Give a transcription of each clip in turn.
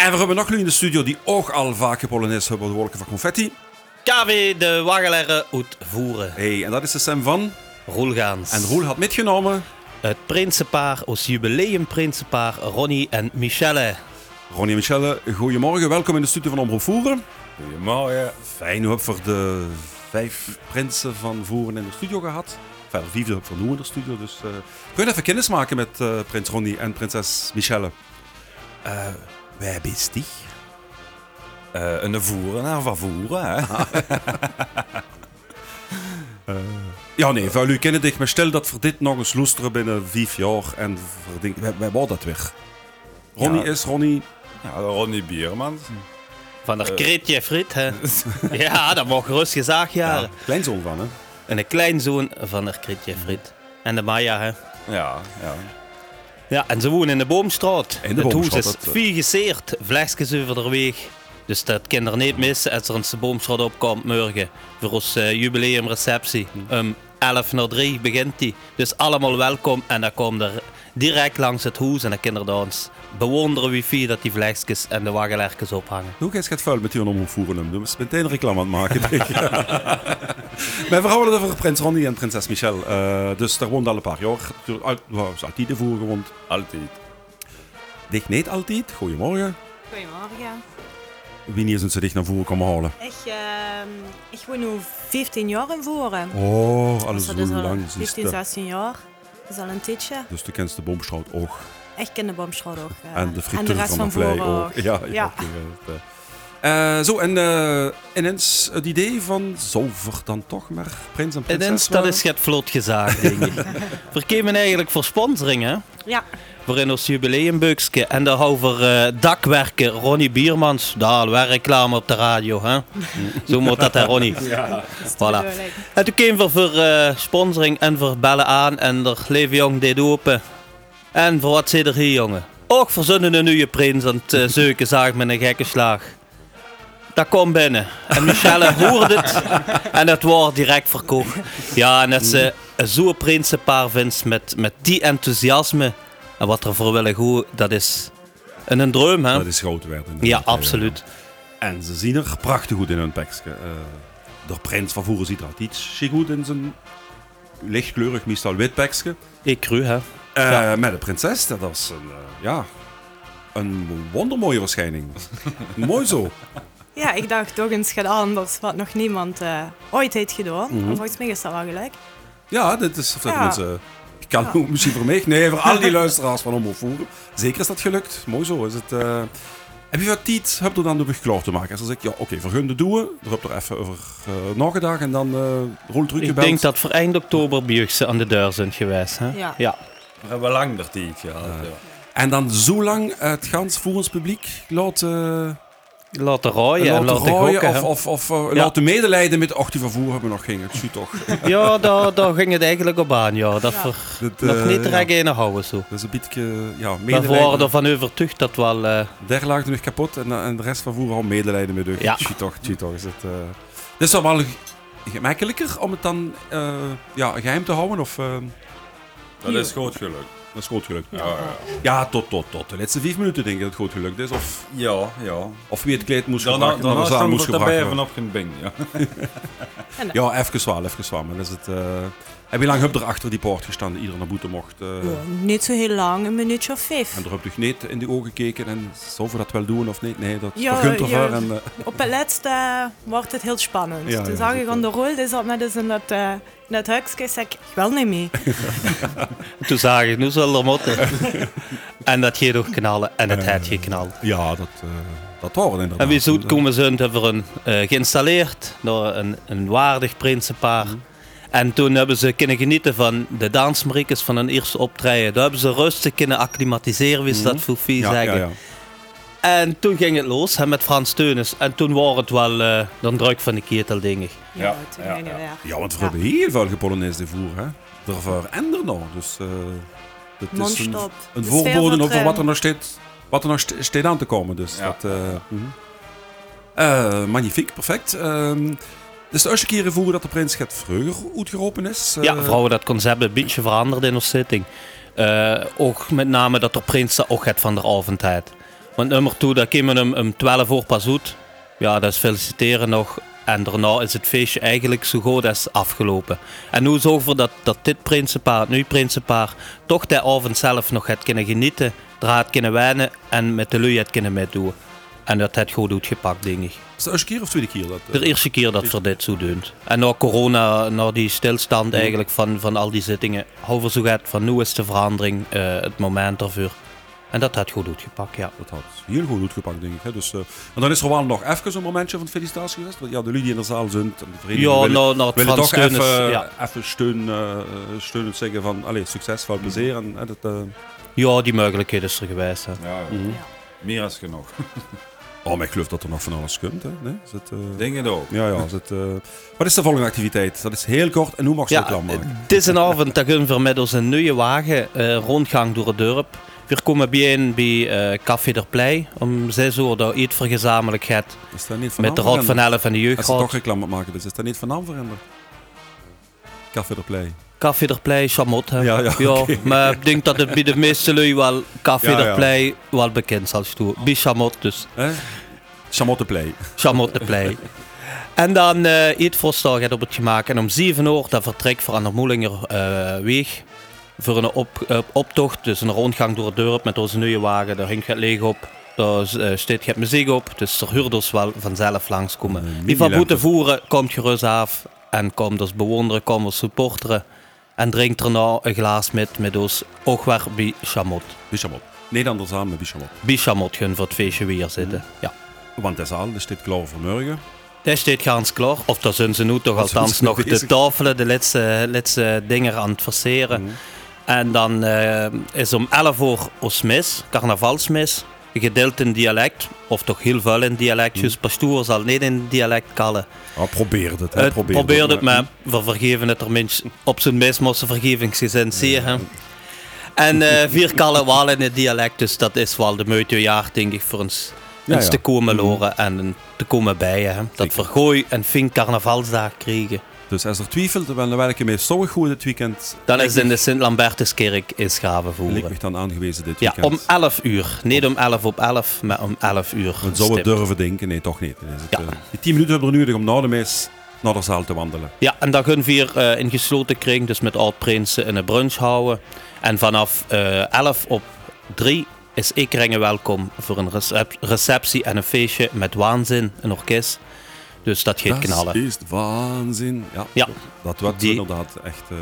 En we hebben nog nu in de studio die ook al vaak gepoloneerd hebben de wolken van confetti. KW de Waggeleren uit Voeren. Hey, en dat is de stem van... Roelgaans. En Roel had metgenomen... Het prinsenpaar, ons jubileumprinsenpaar Ronnie en Michelle. Ronnie en Michelle, goedemorgen. Welkom in de studio van Omroep Voeren. Goedemorgen. Fijn, we hebben voor de vijf prinsen van Voeren in de studio gehad. Heb ik voor nu in de studio. Dus uh, kun je even kennis maken met uh, prins Ronnie en prinses Michelle? Uh, wij bist die? Uh, een van voeren, hè? uh, ja, nee, voor u kennen dich, maar stel dat voor dit nog eens loesteren binnen vijf jaar en wij, wij dat weer. Ronnie ja. is Ronnie... Ja, Ronnie Bierman. Van de uh, Kretje Frit, hè? ja, dat mag gerust gezegd jaren. Ja, kleinzoon van, hè? En een kleinzoon van de Kretje Frit. En de Maya, hè? Ja, ja. Ja, en ze wonen in de Boomstraat. In de het Boomstraat. huis is vier geseerd, vlechtjes over de weg. Dus dat kinderen niet missen als er een Boomstraat opkomt morgen. Voor onze uh, jubileumreceptie. Um, 11 naar 3 begint die. Dus allemaal welkom en dan komt er direct langs het huis en dan kinderen ons bewonderen wifi dat die vlechtjes en de waggelerkens ophangen. Hoe gaat het vuil met die omvoeren? Dus meteen reclame aan het maken. Mijn vrouw hadden over prins Ronnie en prinses Michelle. Uh, dus daar woont al een paar jaar. Ze altijd de voer gewoond. Altijd. Dicht niet altijd. Goedemorgen. Goedemorgen. Wanneer zijn ze dicht naar voren komen halen? Ik, uh, ik woon nu 15 jaar in voeren. Oh, alles zo is lang. 15, 16 jaar. Dat is al een tijdje. Dus de kent de ook. Ik ken de Boomstraat ook. Uh, en de frituur en de van, van, van voren ook. Ja, ja. ja. Uh, zo, en uh, ineens het idee van, zou er dan toch maar prins en prinses Ineens, dat is het vlot gezaagd, denk ik. Eigenlijk voor sponsoring, hè? Ja. Voor in ons jubileumbuksje. En daar over uh, dakwerken, Ronnie Biermans. Daar weer reclame op de radio, hè? Zo moet dat, hè, Ronnie? Ja. Voilà. En toen kwamen we voor uh, sponsoring en voor bellen aan. En er leven jong dit open. En voor wat zit er hier, jongen? Ook verzonnen een nieuwe prins aan het uh, zag met een gekke slag. Dat komt binnen. En Michelle hoorde het. En het wordt direct verkocht. Ja, en dat ze zo'n prinsenpaar vindt met, met die enthousiasme. En wat er voor willen goed, dat is een, een droom, hè? Dat is groot werd. Ja, absoluut. En ze zien er prachtig goed in hun tekstje. Uh, de prins van vroeger ziet er iets goed in zijn lichtkleurig, meestal wit tekstje. Ik cru, hè? Uh, ja. Met de prinses, dat is een, uh, ja, een wondermooie verschijning. Mooi zo. Ja, ik dacht toch eens gaat anders, wat nog niemand uh, ooit heeft gedaan. Mm -hmm. Volgens mij is dat wel gelijk. Ja, dit is ja. mensen, ik kan ja. misschien voor mij, nee, voor al die luisteraars van Omroep Voeren. Zeker is dat gelukt. Mooi zo is het. Uh, heb je wat tijd, heb je dan door klaar te maken? Als ik, ja, oké, okay, vergun de doen, daar heb er even over uh, nagedacht en dan uh, rol terug Ik denk dat voor eind oktober Biergse aan de deur zijn geweest. Hè? Ja. ja. We hebben lang de tijd, ja. En dan zo lang het gans voeringspubliek laten... Laten rooien en laten. Of, of, of uh, ja. laten medelijden met och, die vervoer hebben we nog ging. Het toch. ja, daar, daar ging het eigenlijk op aan. Ja. Dat ja. Dat, uh, nog niet direct in houden. Zo. Dat is een beetje ja, medelijden. We waren ervan overtuigd dat wel... Uh... Der lag nog kapot en, en de rest van voer al medelijden met u. Ja. Tjie toch, toch. Is het, uh... Dit is wel gemakkelijker om het dan uh, ja, geheim te houden? Of, uh... Dat is goed gelukt. Dat is goed gelukt. Ja, ja. ja tot, tot, tot de laatste vijf minuten denk ik dat het goed gelukt is. Of, ja, ja. Of wie het kleed moest dan, gebracht dan, dan, dan, moest gebracht worden. vanaf geen bing, ja. ja, even zwaar, even zwaar. Maar is het, uh, heb je lang heb er achter die poort gestaan die iedereen naar boete mocht? Uh, ja, niet zo heel lang, een minuutje of vijf. En er heb je niet in de ogen gekeken en zou we dat wel doen of niet? Nee, dat ja, vergunt er ja, en, uh, Op het laatste wordt het heel spannend. Ja, Toen zag ik aan de rol, dus dat met in dat... Uh, net zei ik, ik wil niet mee. Toen zag ik, nu zal er motten. en dat ging ook knallen en het uh, had geknald. Ja, dat, uh, dat horen inderdaad. En wie zoet komen ze hebben een uh, geïnstalleerd door een, een waardig prinsenpaar. Mm. En toen hebben ze kunnen genieten van de dansmariekes van hun eerste optreden. Daar hebben ze rustig kunnen acclimatiseren, wie ze mm. dat voor vie ja, zeggen. Ja, ja. En toen ging het los hè, met Frans Teunis. En toen was het wel uh, dan druk van de ketel, denk ik. Ja, ja, toen ja, ja. ja want we hebben heel veel gepolonaise voer. Hè? Daarvoor en er nog. Dus uh, het is een, een voorbode over wat er nog steeds, wat er nog steeds aan te komen. Dus ja. dat, uh, mm -hmm. magnifiek, perfect. Dus de eerste keer voeren dat de prins het vroeger uitgeroepen is. Ja, vrouwen dat concept een beetje veranderd in onze zitting. ook met name dat de prins ook het van de avondheid. Want nummer 2, daar komen we om 12 uur pas uit. Ja, dat is feliciteren nog. En daarna is het feestje eigenlijk zo goed als afgelopen. En nu zorgen we dat, dat dit prinsenpaar, nieuwe prinsenpaar, toch de avond zelf nog het kunnen genieten, eruit kunnen wijnen en met de lui het kunnen meedoen. En dat het goed uitgepakt, denk ik. Is het de eerste keer of tweede keer? Dat, eh, De eerste keer dat we dit zo doen. En na corona, na die stilstand eigenlijk van, van al die zittingen, houden zo gaat van nu is de verandering eh, het moment ervoor. En dat had goed uitgepakt, ja. Dat had heel goed uitgepakt, denk ik. Hè. Dus, eh, en dan is er wel nog even een momentje van felicitatie geweest. Want ja, de jullie die in de zaal zijn en de Ja, willen, nou, nou, het willen Frans toch even, ja. even steun, steunend zeggen van allee, succes, veel plezier. En, hè, dat, eh, Ja, die mogelijkheid is er geweest. Hè. Ja, meer als genoeg. oh, maar ik geloof dat er nog van alles kunt. Hè. Nee? Is het, eh, het ook. ja, ja. Is het, eh, wat is de volgende activiteit? Dat is heel kort en hoe mag je Ja, het klaar maken? het is een avond dat gaan we middels een nieuwe wagen eh, rondgang door het dorp. We komen bijeen bij eh, Café der Plei om 6 uur daar iets vergezamenlijk gaat Is dat niet van met de Raad van en- Elf en de Als ze toch reclame maken, dus is dat niet van Amverender? Café de Play. Café Plei, Chamot. Hè. Ja, ja, oké. maar ik denk dat het bij de meeste lui wel Café Ja, ja. Plei wel bekend zal staan. Bij Chamot dus. Hè? Chamotte Play. Chamot de Plei. En dan eh iets voorstel gaat op het gemaakt. En om 7 uur dat vertrek voor aan de Moelinger eh, weg. Voor een op, eh, optocht, dus een rondgang door het dorp met onze nieuwe wagen. Daar hangt het leeg op. Daar eh, staat het muziek op. Dus er huurders wel vanzelf langskomen. Die van boete voeren, komt gerust af. En komt dus bewonderen, komt ons supporteren. En drinkt erna een glas met, met ons ook weer bij Chamot. Bichamot. Nederlander samen met Bichamot. Bij Chamot gaan voor het feestje weer zitten. Ja. Want dat is al, staat klaar voor morgen. Dat staat gans klaar. Of daar zijn ze nu toch althans nog de tafelen, de laatste, laatste dingen aan het verseren. Mhm. En dan eh, is om 11 uur ons mis, carnavalsmis. Gedeeld in dialect, of toch heel veel in dialect. Dus pastoor zal niet in dialect kallen. Oh, probeer het. Hè. Het probeer probeerde het, maar- we vergeven het er minst op zijn mis, moest vergevingsgezind zien. hè. En eh, vier kallen wel in het dialect, dus dat is wel de moeite jaar, denk ik, voor ons. Ja, ja. te komen loren en te komen bij Hè. Dat Zeker. we gooi en fin carnavalsdag krijgen. Dus als er twijfelt, dan welke mee zo goed dit weekend. Dan is het in de Sint-Lambertuskerk in Schavenvoeren. Lijkt me dan aangewezen dit Ja, weekend. om 11 uur. Niet om 11 op 11, maar om 11 uur. We zouden stipt. durven denken, nee, toch niet. Dan is het, Ja. eh, die 10 minuten hebben we nodig om na de mis naar de zaal te wandelen. Ja, en dan kunnen we hier eh, in gesloten kring, dus met oud prinsen, in een brunch houden. En vanaf eh 11 op 3 is Ekeringen welkom voor een recep- receptie en een feestje met waanzin, een orkest. Dus dat gaat knallen. Dat is waanzin. Ja, Ja. dat wordt Die- inderdaad echt... eh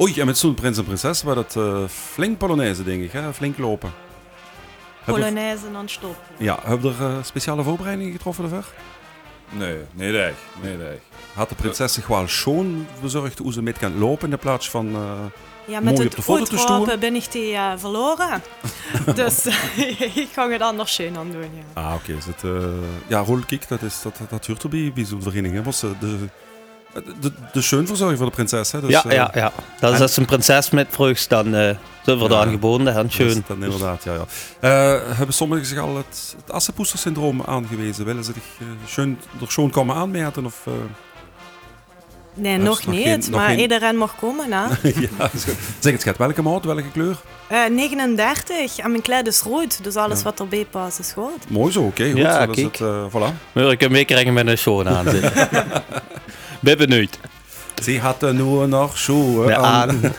Oei, en met zo'n prins en prinses was het eh, flink Polonaise, denk ik. Hè? Flink lopen. Polonaise non-stop. ja, heb je er eh, speciale voorbereidingen getroffen ervoor? Nee, niet echt. Niet echt. Had de prinses zich wel schoon bezorgd hoe ze mee kan lopen in plaats van... Ja, Mooi met op het de uitroepen ben ik die eh, verloren. dus ik ga het anders schön aan doen, ja. Ah, oké. is het, eh, ja, rolkick, dat, is, dat, dat hoort er bij, bij zo'n vereniging. hè. Was eh, de, de, de schoonverzorging voor de prinses. Hè? Dus, ja, ja, ja. Dat is en- als een prinses met vroegs, dan eh zijn we Ja. daar aangeboden. hè. dat is Schön. dan inderdaad, ja. ja. Hebben sommigen zich al het, het Assepoester-syndroom aangewezen? Willen ze zich eh, schoon, er schoon komen aanmeten? Of? Nee, nog niet, geen- nog maar geen- iedereen mag komen. Hè. ja, is goed. zeg het, schat. Welke maat, welke kleur? Eh, 39 en mijn kleed is rood, dus alles Ja. wat erbij past is goed. Mooi zo, oké. goed. Ja, Zo, dat is kijk. het, eh, voilà. Ik kan meekrijgen met een show aan zitten. ben benieuwd. Ze had er nu nog schoenen Ja, aan. aan.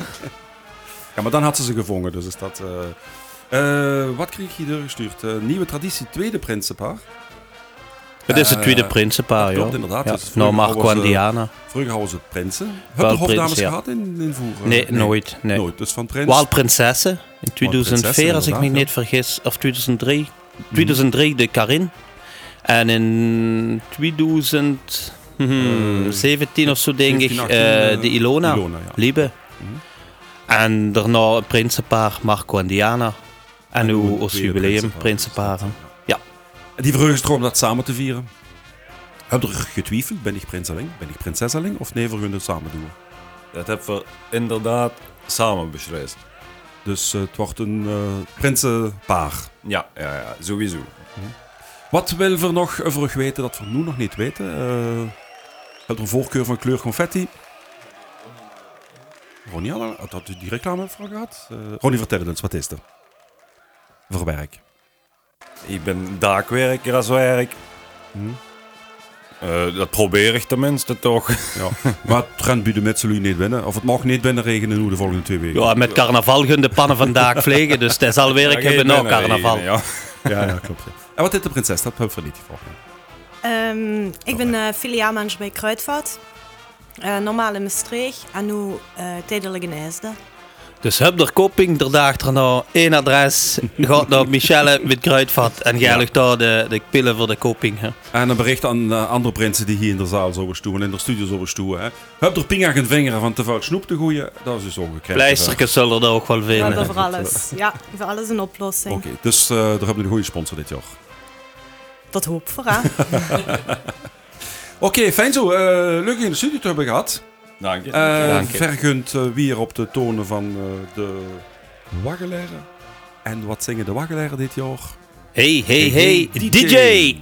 Ja, maar dan had ze ze gevangen, dus is dat... eh, eh, wat kreeg je doorgestuurd? Eh, nieuwe traditie, tweede prinsenpaar. Het is het Eh, tweede prinsenpaar, dat klopt joh. inderdaad. Ja. Dus vroeger Nou, Marco en eh, Diana. Vroeger hadden ze prinsen. Heb je hofdames ja. gehad in, in Voeren? Nee, nooit. Nee. Nooit, dus van prins. Wel prinsessen. In 2004, prinsessen, als ik me niet vergis. Of 2003. 2003 de Karin. En in 2017 of zo, denk ik, 17, 18, eh, eh, de Ilona. Ilona, ja. Liebe. Mhm. En daarna een prinsenpaar, Marco en Diana. En nu nu ons jubileum, prinsenpaar, prinsenparen. Die vreugdestroom dat samen te vieren. Heb je er getwijfeld? Ben ik prinseling? Ben ik prinsesseling? Of nee, we gaan het samen doen? Dat hebben we inderdaad samen beslist. Dus eh, het wordt een eh, prinsenpaar. Ja, ja, ja, sowieso. Wat wil we nog over weten dat we nu nog niet weten? Eh heb een voorkeur van kleur confetti? Ronnie, had had u die reclame voor gehad? Eh, Ronnie, vertel het eens, wat is er? Voor werk. Ik ben daakwerker als werk. Eh, dat probeer ik tenminste toch. Ja. maar het trend bij de Mitsubishi niet binnen. Of het mag niet binnen regenen nu de volgende twee weken. Ja, met carnaval gaan de pannen vandaag vliegen, dus dat zal weer ik Ja, hebben na carnaval. binnenregenen, Ja. Ja, ja klopt. En wat is de prinses? Dat heb ik niet gevraagd. Ehm, ik ben uh, filiaalmanager bij Kruidvat. Uh, normaal in Maastricht en nu uh, tijdelijk in IJsden. Dus heb er koping, er daagt er nou één adres, gaat naar Michelle met Kruidvat en jij ligt daar de, de pillen voor de koping. Hè. En een bericht aan uh, andere prinsen die hier in de zaal zouden stoeien, in de studio zouden stoeien. Hè. Heb er pinga geen vingeren van te veel snoep te gooien, dat is dus ongekend. Pleistertjes zullen er ook wel We vinden. hebben voor alles. Ja, voor alles een oplossing. Oké, okay, dus uh, daar hebben we een goede sponsor dit jaar. Dat hoop voor, hè? Oké, okay, fijn zo. Uh, leuk in de studio te hebben gehad. Dank je. Uh, Dank je. Vergunt uh, weer op de tonen van uh, de waggeleren. En wat zingen de waggeleren dit jaar? Hey, hey, hey, hey DJ.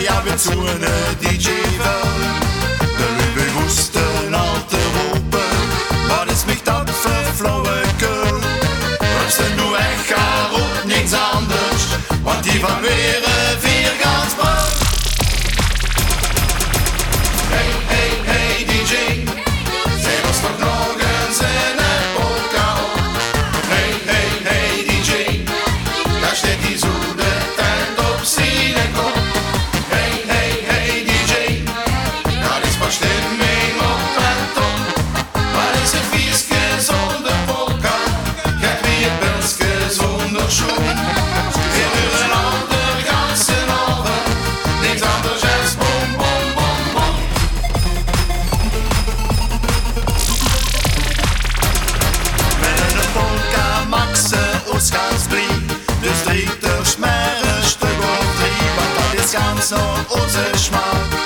DJ. zo'n DJ wel. Dus drie